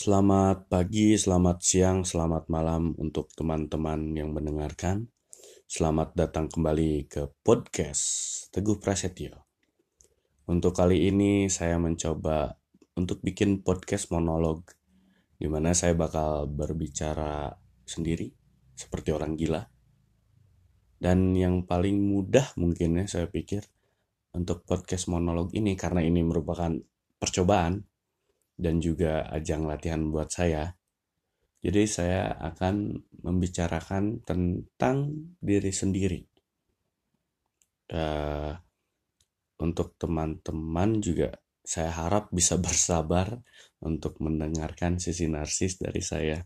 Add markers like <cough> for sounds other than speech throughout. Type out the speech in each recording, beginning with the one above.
Selamat pagi, selamat siang, selamat malam untuk teman-teman yang mendengarkan. Selamat datang kembali ke podcast Teguh Prasetyo. Untuk kali ini saya mencoba untuk bikin podcast monolog di mana saya bakal berbicara sendiri seperti orang gila. Dan yang paling mudah mungkin ya saya pikir untuk podcast monolog ini karena ini merupakan percobaan dan juga ajang latihan buat saya. Jadi saya akan membicarakan tentang diri sendiri. Uh, untuk teman-teman juga saya harap bisa <laughs> bersabar untuk mendengarkan sisi narsis dari saya.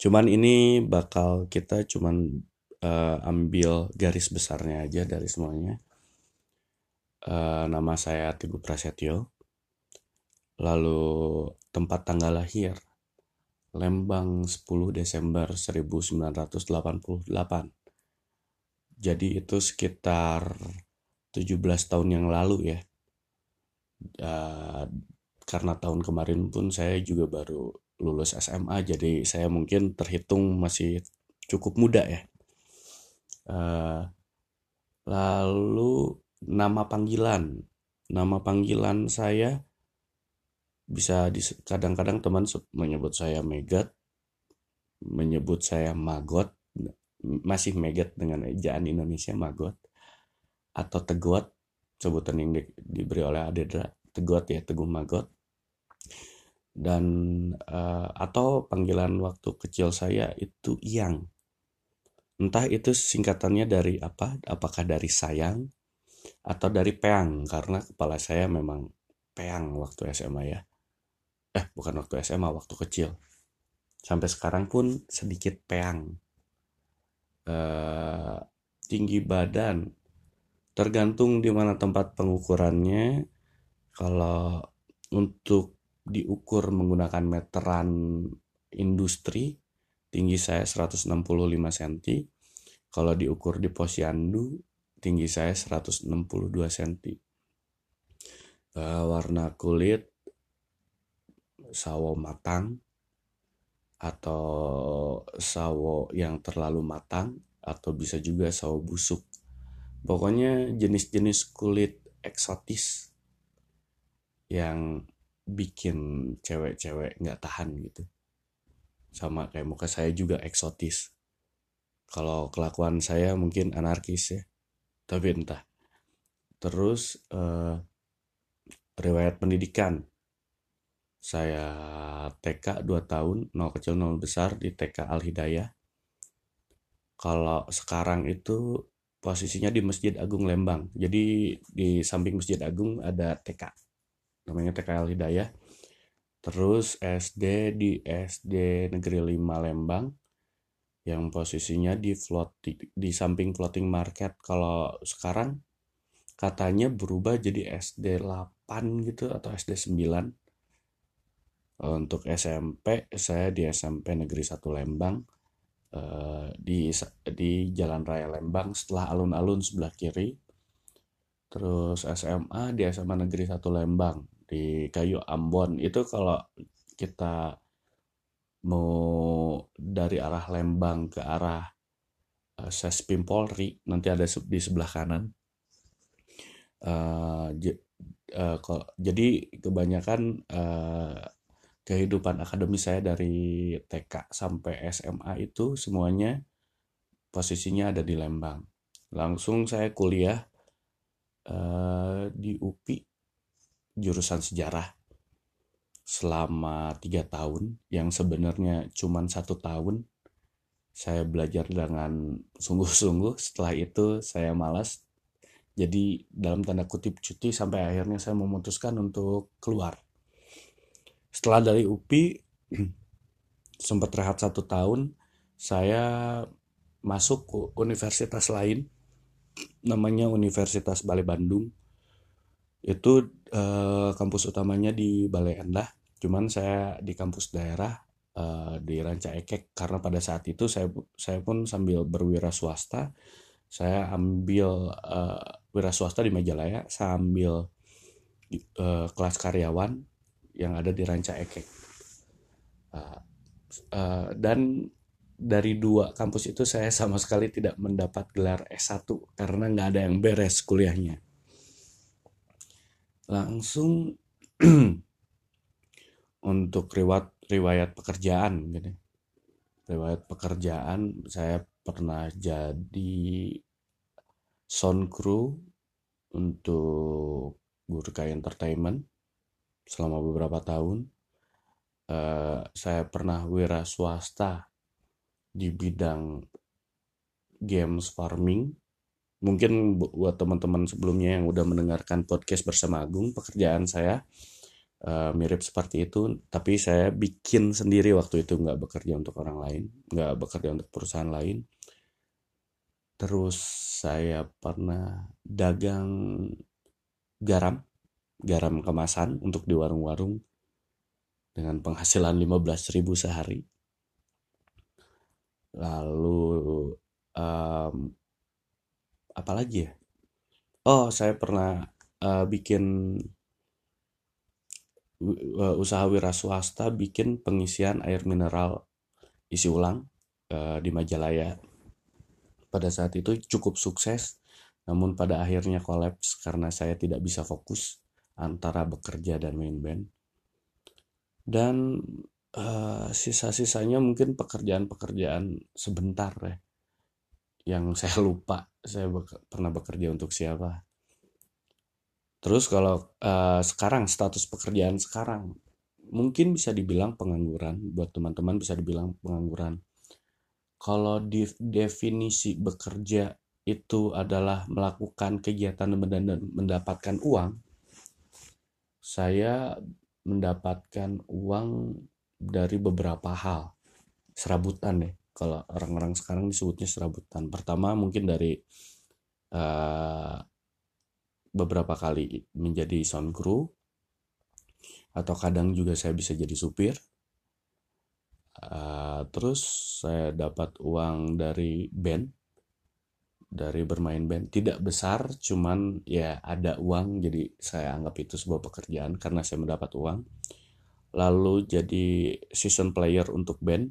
Cuman ini bakal kita cuman uh, ambil garis besarnya aja dari semuanya. Uh, nama saya Teguh Prasetyo Lalu tempat tanggal lahir Lembang 10 Desember 1988. Jadi itu sekitar 17 tahun yang lalu ya. Uh, karena tahun kemarin pun saya juga baru lulus SMA jadi saya mungkin terhitung masih cukup muda ya. Uh, lalu nama panggilan, nama panggilan saya bisa kadang-kadang teman menyebut saya Megat, menyebut saya Magot, masih Megat dengan ejaan Indonesia Magot, atau Tegot, sebutan yang di, diberi oleh Adedra, Tegot ya, Teguh Magot, dan uh, atau panggilan waktu kecil saya itu Yang. Entah itu singkatannya dari apa, apakah dari sayang atau dari peang, karena kepala saya memang peang waktu SMA ya eh bukan waktu SMA waktu kecil. Sampai sekarang pun sedikit peang. Uh, tinggi badan. Tergantung di mana tempat pengukurannya. Kalau untuk diukur menggunakan meteran industri tinggi saya 165 cm kalau diukur di posyandu tinggi saya 162 cm uh, warna kulit sawo matang atau sawo yang terlalu matang atau bisa juga sawo busuk. Pokoknya jenis-jenis kulit eksotis yang bikin cewek-cewek nggak tahan gitu. Sama kayak muka saya juga eksotis. Kalau kelakuan saya mungkin anarkis ya, tapi entah. Terus uh, riwayat pendidikan saya TK 2 tahun, 0 kecil 0 besar di TK Al Hidayah. Kalau sekarang itu posisinya di Masjid Agung Lembang. Jadi di samping Masjid Agung ada TK. Namanya TK Al Hidayah. Terus SD di SD Negeri 5 Lembang yang posisinya di floating di samping floating market. Kalau sekarang katanya berubah jadi SD 8 gitu atau SD 9 untuk SMP saya di SMP Negeri 1 Lembang eh, di di Jalan Raya Lembang setelah alun-alun sebelah kiri. Terus SMA di SMA Negeri 1 Lembang di Kayu Ambon. Itu kalau kita mau dari arah Lembang ke arah uh, Sespim Polri nanti ada di sebelah kanan. Uh, uh, jadi kebanyakan kehidupan akademis saya dari TK sampai SMA itu semuanya posisinya ada di Lembang. Langsung saya kuliah uh, di UPI jurusan sejarah selama tiga tahun. Yang sebenarnya cuma satu tahun saya belajar dengan <laughs> sungguh-sungguh. Setelah itu saya malas. Jadi dalam tanda kutip cuti sampai akhirnya saya memutuskan untuk keluar setelah dari UPI <clears throat> sempat rehat satu tahun saya masuk ke universitas lain namanya Universitas Balai Bandung. Itu eh, kampus utamanya di Balai Endah. Cuman saya di kampus daerah eh, di Ranca Ekek. Karena pada saat itu saya saya pun sambil berwira swasta saya ambil eh, wira swasta di Majalaya sambil eh, kelas karyawan yang ada di Ranca Ekek. uh, uh, dan dari dua kampus itu saya sama sekali tidak mendapat gelar S1 karena nggak ada yang beres kuliahnya. Langsung <clears throat> untuk riwayat riwayat pekerjaan gitu. Riwayat pekerjaan saya pernah jadi sound crew untuk Gurka Entertainment selama beberapa tahun. Uh, saya pernah wira swasta di bidang games farming. Mungkin buat teman-teman sebelumnya yang udah mendengarkan podcast bersama Agung, pekerjaan saya uh, mirip seperti itu, tapi saya bikin sendiri waktu itu nggak bekerja untuk orang lain, nggak bekerja untuk perusahaan lain. Terus saya pernah dagang garam, garam kemasan untuk di warung-warung dengan penghasilan 15.000 sehari. Lalu um, apa lagi ya? Oh saya pernah uh, bikin uh, usaha wira swasta bikin pengisian air mineral isi ulang uh, di Majalaya. Pada saat itu cukup sukses namun pada akhirnya kolaps karena saya tidak bisa fokus antara bekerja dan main band. Dan uh, sisa-sisanya mungkin pekerjaan-pekerjaan sebentar ya yang <laughs> saya lupa saya bek pernah bekerja untuk siapa. Terus kalau uh, sekarang status pekerjaan sekarang mungkin bisa dibilang pengangguran buat teman-teman bisa dibilang pengangguran. Kalau di definisi bekerja itu adalah melakukan kegiatan dan mendapatkan uang saya mendapatkan uang dari beberapa hal. Serabutan ya kalau orang-orang sekarang disebutnya serabutan. Pertama mungkin dari uh, beberapa kali menjadi sound crew atau kadang juga saya bisa jadi supir. Uh, terus saya dapat uang dari band dari bermain band tidak besar cuman ya ada uang jadi saya anggap itu sebuah pekerjaan karena saya mendapat uang lalu jadi season player untuk band.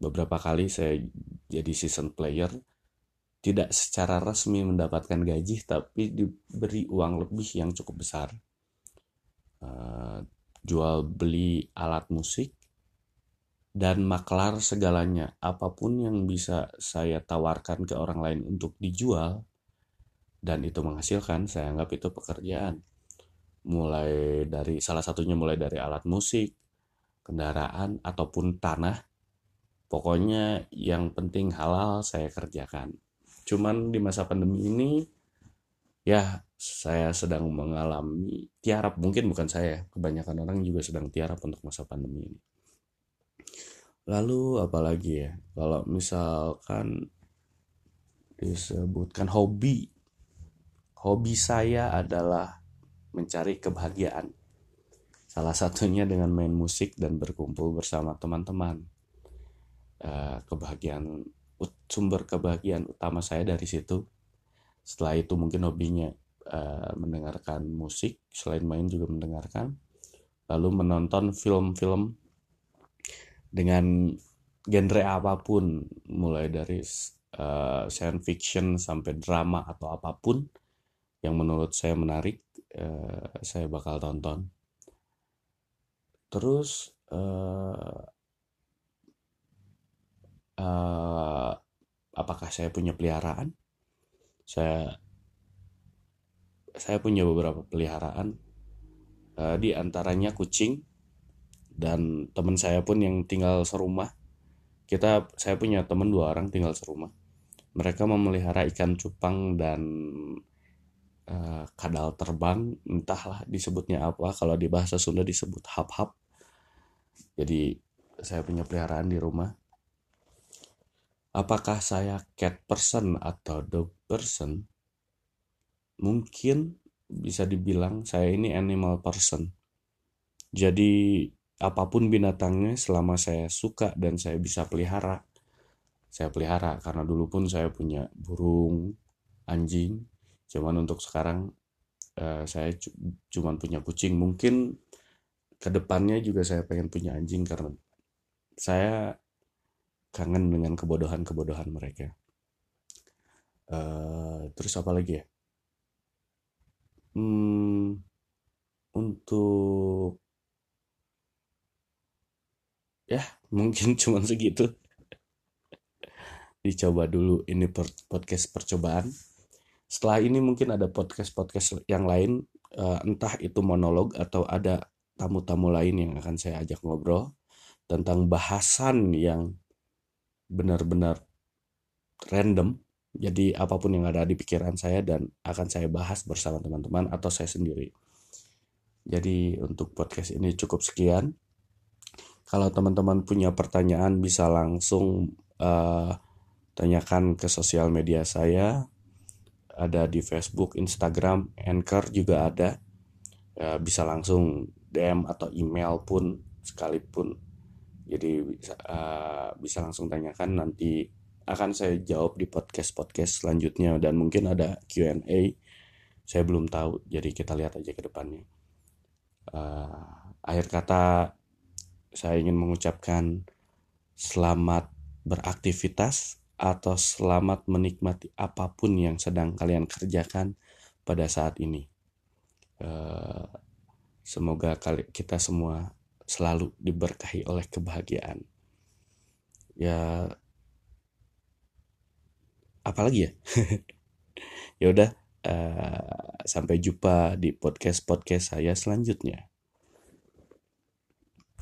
Beberapa kali saya jadi season player, tidak secara resmi mendapatkan gaji, tapi diberi uang lebih yang cukup besar. Uh, jual beli alat musik, dan maklar segalanya. Apa pun yang bisa saya tawarkan ke orang lain untuk dijual, dan itu menghasilkan, saya anggap itu pekerjaan mulai dari salah satunya mulai dari alat musik, kendaraan ataupun tanah. Pokoknya yang penting halal saya kerjakan. Cuman di masa pandemi ini ya saya sedang mengalami tiarap mungkin bukan saya, kebanyakan orang juga sedang tiarap untuk masa pandemi ini. Lalu apalagi ya? Kalau misalkan disebutkan hobi. Hobi saya adalah mencari kebahagiaan. Salah satunya dengan main musik dan berkumpul bersama teman-teman. Uh, kebahagiaan sumber kebahagiaan utama saya dari situ. Setelah itu mungkin hobinya uh, mendengarkan musik, selain main juga mendengarkan. Lalu menonton film-film dengan genre apa pun, mulai dari uh, science fiction sampai drama atau apa pun yang menurut saya menarik uh, saya bakal tonton. Terus uh, uh, apakah saya punya peliharaan? Saya saya punya beberapa peliharaan. Uh, di antaranya kucing dan teman saya pun yang tinggal serumah. Kita saya punya teman dua orang tinggal serumah. Mereka memelihara ikan cupang dan uh, kadal terbang. Entahlah disebutnya apa. Kalau di bahasa Sunda disebut hap-hap. Jadi saya punya peliharaan di rumah. Apakah saya cat person atau dog person? Mungkin bisa dibilang saya ini animal person. Jadi apa pun binatangnya selama saya suka dan saya bisa pelihara saya pelihara karena dulu pun saya punya burung anjing cuman untuk sekarang uh, saya cuman punya kucing mungkin ke depannya juga saya pengen punya anjing karena saya kangen dengan kebodohan-kebodohan mereka. Uh, terus apa lagi ya? Hmm, untuk ya mungkin <laughs> cuma segitu. Dicoba dulu ini podcast percobaan. Setelah ini mungkin ada podcast-podcast yang lain, uh, entah itu monolog atau ada tamu-tamu lain yang akan saya ajak ngobrol tentang bahasan yang benar-benar random. Jadi apa pun yang ada di pikiran saya dan akan saya bahas bersama teman-teman atau saya sendiri. Jadi untuk podcast ini cukup sekian. Kalau teman-teman punya pertanyaan bisa langsung uh, tanyakan ke sosial media saya. Ada di Facebook, Instagram, Anchor juga ada. Uh, bisa langsung DM atau email pun sekalipun jadi bisa, uh, bisa langsung tanyakan nanti akan saya jawab di podcast podcast selanjutnya dan mungkin ada Q&A saya belum tahu jadi kita lihat aja ke depannya uh, akhir kata saya ingin mengucapkan selamat beraktivitas atau selamat menikmati apa pun yang sedang kalian kerjakan pada saat ini uh, semoga kita semua selalu diberkahi oleh kebahagiaan. Ya apalagi ya? <laughs> ya udah uh, sampai jumpa di podcast-podcast saya selanjutnya.